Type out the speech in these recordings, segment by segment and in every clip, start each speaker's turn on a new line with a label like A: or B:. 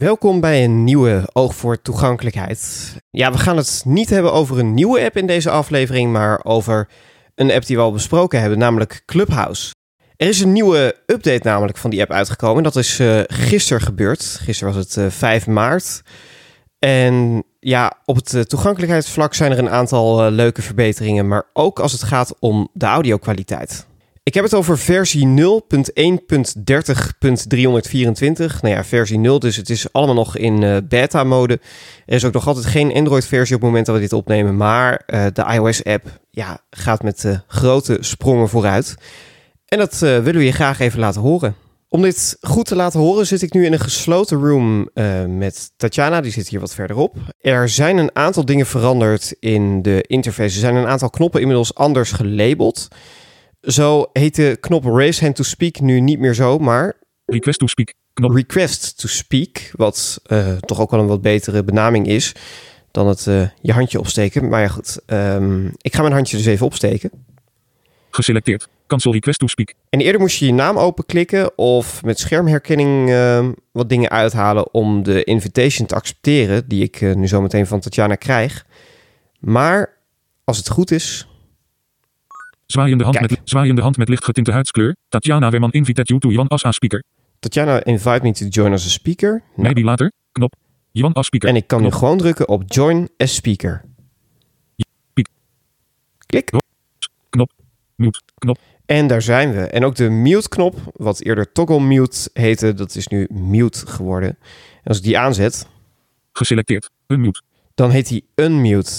A: Welkom bij een nieuwe Oog voor Toegankelijkheid. Ja, we gaan het niet hebben over een nieuwe app in deze aflevering, maar over een app die we al besproken hebben, namelijk Clubhouse. Er is een nieuwe update namelijk van die app uitgekomen. Dat is uh, gisteren gebeurd. Gisteren was het uh, 5 maart. En ja, op het uh, toegankelijkheidsvlak zijn er een aantal leuke verbeteringen, maar ook als het gaat om de audio-kwaliteit. Ik heb het over versie 0.1.30.324. Nou ja, versie 0, dus het is allemaal nog in uh, beta-mode. Er is ook nog altijd geen Android-versie op het moment dat we dit opnemen, maar de iOS-app ja, gaat met grote sprongen vooruit. En dat willen we je graag even laten horen. Om dit goed te laten horen zit ik nu in een gesloten room met Tatjana, die zit hier wat verderop. Er zijn een aantal dingen veranderd in de interface. Er zijn een aantal knoppen inmiddels anders gelabeld. Zo heet de knop Raise Hand to Speak nu niet meer zo, maar...
B: Request to Speak.
A: Knop. Request to Speak, wat uh, toch ook wel een wat betere benaming is dan het uh, je handje opsteken. Maar ja goed, um, ik ga mijn handje dus even opsteken.
B: Geselecteerd. Cancel request to speak.
A: En eerder moest je je naam openklikken of met schermherkenning uh, wat dingen uithalen om de invitation te accepteren, die ik uh, nu zo meteen van Tatjana krijg. Maar als het goed is.
B: Zwaaiende hand, met, zwaaiende hand met lichtgetinte huidskleur. Tatjana Weerman invite you to Jan as a speaker.
A: Tatjana invite me to join as a speaker.
B: Maybe later. Knop. Jan as speaker.
A: En ik kan Knop. nu gewoon drukken op join as speaker.
B: Piek.
A: Klik.
B: Knop. Mute. Knop.
A: En daar zijn we. En ook de mute-knop, wat eerder toggle mute heette, dat is nu mute geworden. En als ik die aanzet...
B: Geselecteerd. Unmute.
A: Dan heet hij unmute.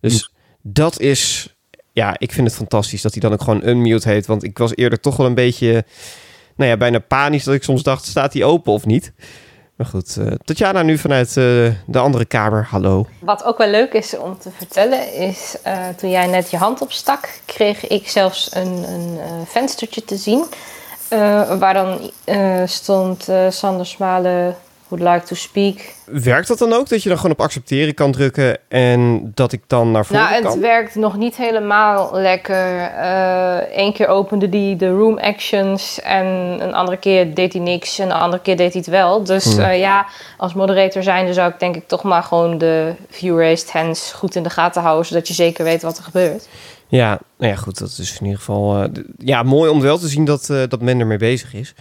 A: Dus mute. dat is... Ja, ik vind het fantastisch dat hij dan ook gewoon unmute heet. Want ik was eerder toch wel een beetje... Nou ja, bijna panisch dat ik soms dacht, staat hij open of niet? Maar goed, uh, Tatjana nu vanuit uh, de andere kamer. Hallo.
C: Wat ook wel leuk is om te vertellen is... Uh, toen jij net je hand opstak... kreeg ik zelfs een, een venstertje te zien... waar dan stond Sander Smalen... Would like to speak.
A: Werkt dat dan ook? Dat je dan gewoon op accepteren kan drukken en dat ik dan naar voren
C: nou,
A: kan?
C: het werkt nog niet helemaal lekker. Eén uh, keer opende die de room actions en een andere keer deed hij niks en een andere keer deed hij het wel. Dus hmm. uh, ja, als moderator zijnde zou ik denk ik toch maar gewoon de view raised hands goed in de gaten houden, zodat je zeker weet wat er gebeurt.
A: Ja, nou ja, goed, dat is in ieder geval uh, ja, mooi om wel te zien dat, dat men ermee bezig is.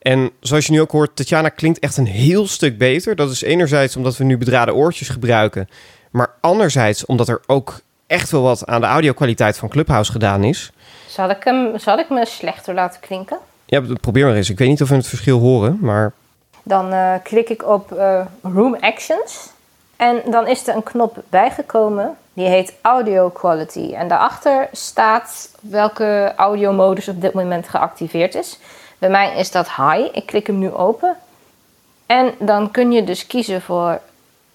A: En zoals je nu ook hoort, Tatjana klinkt echt een heel stuk beter. Dat is enerzijds omdat we nu bedraden oortjes gebruiken. Maar anderzijds omdat er ook echt wel wat aan de audio-kwaliteit van Clubhouse gedaan is.
C: Zal ik, hem, zal ik me slechter laten klinken?
A: Ja, probeer maar eens. Ik weet niet of we het verschil horen, maar...
C: Dan uh, klik ik op uh, Room Actions. En dan is er een knop bijgekomen. Die heet Audio Quality. En daarachter staat welke audiomodus op dit moment geactiveerd is. Bij mij is dat high. Ik klik hem nu open. En dan kun je dus kiezen voor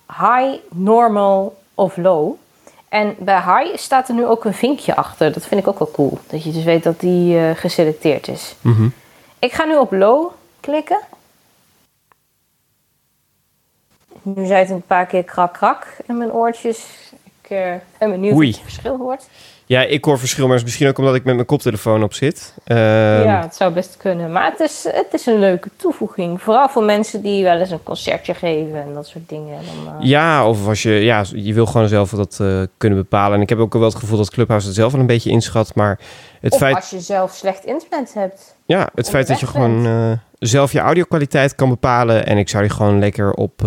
C: high, normal of low. En bij high staat er nu ook een vinkje achter. Dat vind ik ook wel cool. Dat je dus weet dat die uh, geselecteerd is.
A: Mm -hmm.
C: Ik ga nu op low klikken. Nu zei het een paar keer krak krak in mijn oortjes. Ik ben benieuwd of je het verschil hoort.
A: Ja, ik hoor verschil, maar misschien ook omdat ik met mijn koptelefoon op zit. Uh,
C: ja, het zou best kunnen. Maar het is, het is een leuke toevoeging. Vooral voor mensen die wel eens een concertje geven en dat soort dingen. Dan,
A: uh... Ja, of als je, ja, je wil gewoon zelf dat uh, kunnen bepalen. En ik heb ook wel het gevoel dat Clubhouse het zelf wel een beetje inschat. Maar het
C: of
A: feit...
C: als je zelf slecht internet hebt.
A: Ja, het feit dat je gewoon uh, zelf je audio-kwaliteit kan bepalen. En ik zou die gewoon lekker op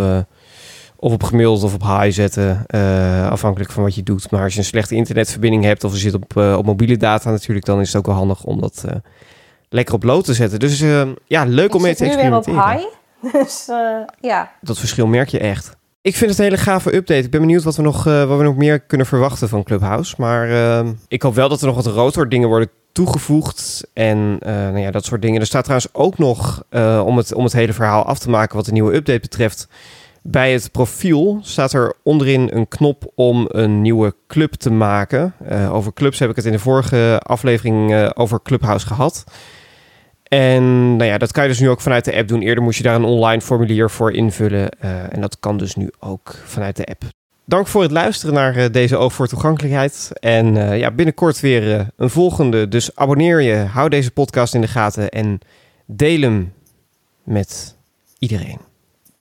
A: of op gemiddeld of op high zetten, uh, afhankelijk van wat je doet. Maar als je een slechte internetverbinding hebt of je zit op, uh, op mobiele data natuurlijk, dan is het ook wel handig om dat uh, lekker op low te zetten. Dus ja, leuk om mee te experimenteren.
C: Weer op high, dus ja.
A: Dat verschil merk je echt. Ik vind het een hele gave update. Ik ben benieuwd wat we nog, wat we nog meer kunnen verwachten van Clubhouse. Maar ik hoop wel dat er nog wat rotor dingen worden toegevoegd en nou ja, dat soort dingen. Er staat trouwens ook nog, om, het, om het hele verhaal af te maken wat de nieuwe update betreft... Bij het profiel staat er onderin een knop om een nieuwe club te maken. Uh, over clubs heb ik het in de vorige aflevering uh, over Clubhouse gehad. En nou ja, dat kan je dus nu ook vanuit de app doen. Eerder moest je daar een online formulier voor invullen. Uh, en dat kan dus nu ook vanuit de app. Dank voor het luisteren naar deze Oog voor Toegankelijkheid. En ja, binnenkort weer een volgende. Dus abonneer je, hou deze podcast in de gaten en deel hem met iedereen.